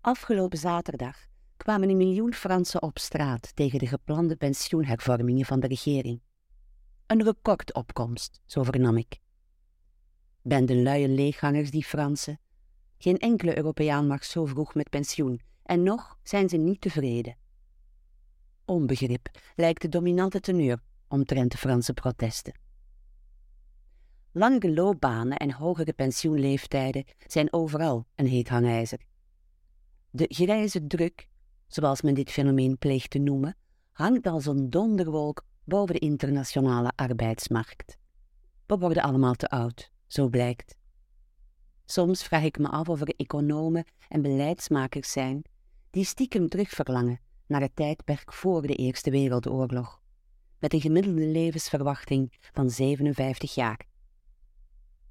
Afgelopen zaterdag kwamen een miljoen Fransen op straat tegen de geplande pensioenhervormingen van de regering. Een recordopkomst, zo vernam ik. Ben de luie leeghangers die Fransen. Geen enkele Europeaan mag zo vroeg met pensioen, en nog zijn ze niet tevreden. Onbegrip lijkt de dominante teneur omtrent de Franse protesten. Langere loopbanen en hogere pensioenleeftijden zijn overal een heet hangijzer. De grijze druk, zoals men dit fenomeen pleegt te noemen, hangt als een donderwolk boven de internationale arbeidsmarkt. We worden allemaal te oud, zo blijkt. Soms vraag ik me af of er economen en beleidsmakers zijn die stiekem terugverlangen naar het tijdperk voor de Eerste Wereldoorlog, met een gemiddelde levensverwachting van 57 jaar.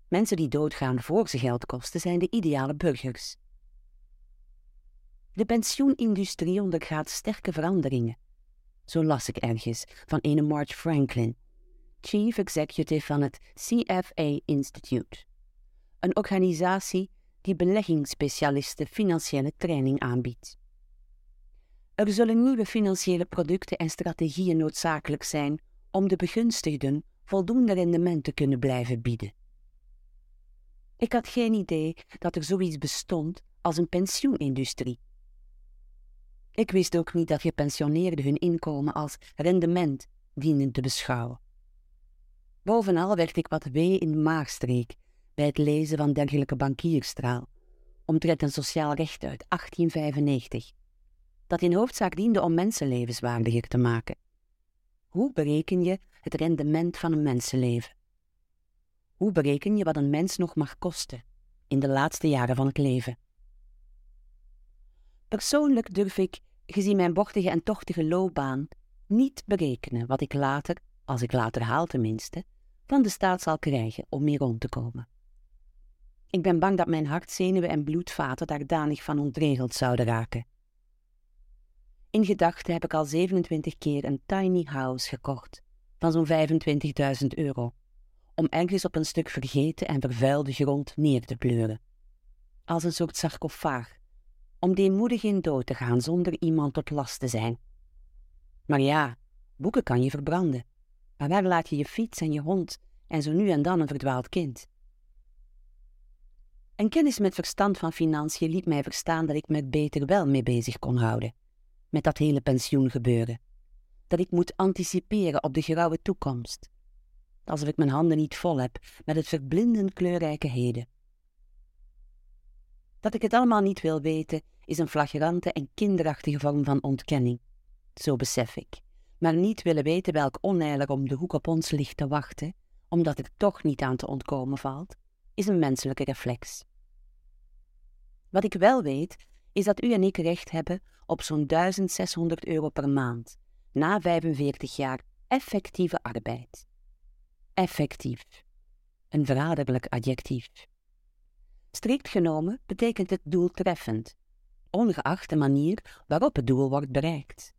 Mensen die doodgaan voor ze geld kosten zijn de ideale burgers. De pensioenindustrie ondergaat sterke veranderingen. Zo las ik ergens van ene Marge Franklin, Chief Executive van het CFA Institute, een organisatie die beleggingsspecialisten financiële training aanbiedt. Er zullen nieuwe financiële producten en strategieën noodzakelijk zijn om de begunstigden voldoende rendement te kunnen blijven bieden. Ik had geen idee dat er zoiets bestond als een pensioenindustrie. Ik wist ook niet dat gepensioneerden hun inkomen als rendement dienden te beschouwen. Bovenal werd ik wat wee in de maagstreek bij het lezen van dergelijke bankierstraal, omtrent een sociaal recht uit 1895, dat in hoofdzaak diende om mensen levenswaardiger te maken. Hoe bereken je het rendement van een mensenleven? Hoe bereken je wat een mens nog mag kosten in de laatste jaren van het leven? Persoonlijk durf ik, gezien mijn bochtige en tochtige loopbaan, niet berekenen wat ik later, als ik later haal tenminste, van de staat zal krijgen om mee rond te komen. Ik ben bang dat mijn hartzenuwen en bloedvaten daar danig van ontregeld zouden raken. In gedachten heb ik al 27 keer een tiny house gekocht van zo'n 25.000 euro om ergens op een stuk vergeten en vervuilde grond neer te pleuren. Als een soort sarcofaag, om deemoedig in dood te gaan zonder iemand tot last te zijn. Maar ja, boeken kan je verbranden. Maar waar laat je je fiets en je hond en zo nu en dan een verdwaald kind? Een kennis met verstand van financiën liet mij verstaan dat ik me beter wel mee bezig kon houden, met dat hele pensioengebeuren. Dat ik moet anticiperen op de grauwe toekomst, alsof ik mijn handen niet vol heb met het verblindend kleurrijke heden. Dat ik het allemaal niet wil weten, is een flagrante en kinderachtige vorm van ontkenning. Zo besef ik. Maar niet willen weten welk onheil er om de hoek op ons ligt te wachten, omdat het toch niet aan te ontkomen valt, is een menselijke reflex. Wat ik wel weet, is dat u en ik recht hebben op zo'n 1600 euro per maand, na 45 jaar effectieve arbeid effectief. Een verraderlijk adjectief. Strikt genomen betekent het doeltreffend, ongeacht de manier waarop het doel wordt bereikt.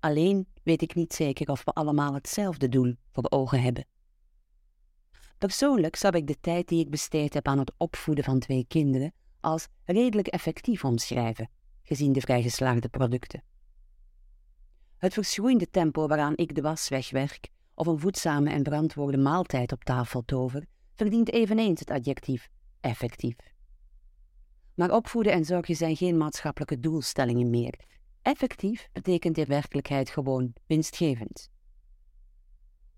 Alleen weet ik niet zeker of we allemaal hetzelfde doel voor ogen hebben. Persoonlijk zou ik de tijd die ik besteed heb aan het opvoeden van twee kinderen als redelijk effectief omschrijven, gezien de vrijgeslaagde producten. Het verschroeiende tempo waaraan ik de was wegwerk of een voedzame en verantwoorde maaltijd op tafel tover, verdient eveneens het adjectief effectief. Maar opvoeden en zorgen zijn geen maatschappelijke doelstellingen meer. Effectief betekent in werkelijkheid gewoon winstgevend.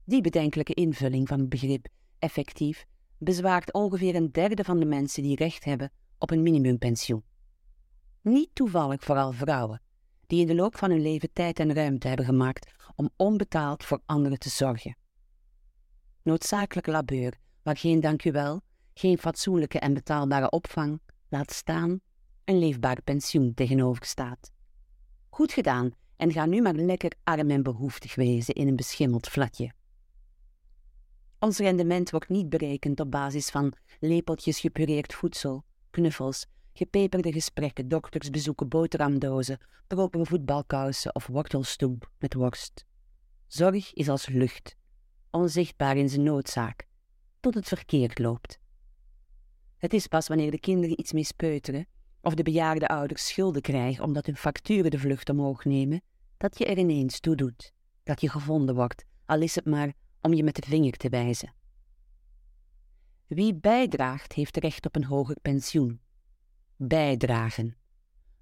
Die bedenkelijke invulling van het begrip effectief bezwaart ongeveer een derde van de mensen die recht hebben op een minimumpensioen. Niet toevallig vooral vrouwen, die in de loop van hun leven tijd en ruimte hebben gemaakt om onbetaald voor anderen te zorgen. Noodzakelijk labeur, waar geen dankjewel, geen fatsoenlijke en betaalbare opvang, laat staan een leefbaar pensioen tegenover staat. Goed gedaan en ga nu maar lekker arm en behoeftig wezen in een beschimmeld flatje. Ons rendement wordt niet berekend op basis van lepeltjes gepureerd voedsel, knuffels gepeperde gesprekken, doktersbezoeken, boterhamdozen, propere voetbalkousen of wortelstoep met worst. Zorg is als lucht, onzichtbaar in zijn noodzaak, tot het verkeerd loopt. Het is pas wanneer de kinderen iets mispeuteren of de bejaarde ouders schulden krijgen omdat hun facturen de vlucht omhoog nemen, dat je er ineens toe doet, dat je gevonden wordt, al is het maar om je met de vinger te wijzen. Wie bijdraagt, heeft recht op een hoger pensioen. Bijdragen.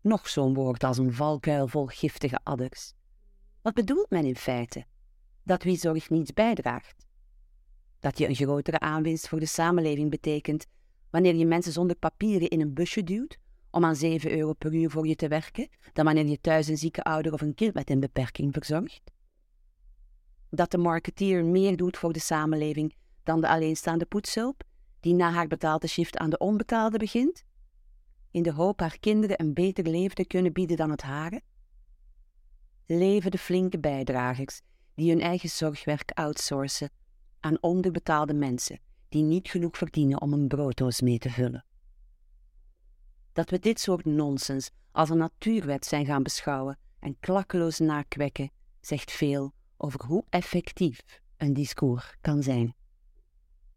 Nog zo'n woord als een valkuil vol giftige adders. Wat bedoelt men in feite? Dat wie zorgt niets bijdraagt. Dat je een grotere aanwinst voor de samenleving betekent wanneer je mensen zonder papieren in een busje duwt om aan 7 euro per uur voor je te werken, dan wanneer je thuis een zieke ouder of een kind met een beperking verzorgt? Dat de marketeer meer doet voor de samenleving dan de alleenstaande poetshulp, die na haar betaalde shift aan de onbetaalde begint? In de hoop haar kinderen een beter leven te kunnen bieden dan het hare? Leven de flinke bijdragers die hun eigen zorgwerk outsourcen aan onderbetaalde mensen die niet genoeg verdienen om een brooddoos mee te vullen. Dat we dit soort nonsens als een natuurwet zijn gaan beschouwen en klakkeloos nakwekken, zegt veel over hoe effectief een discours kan zijn.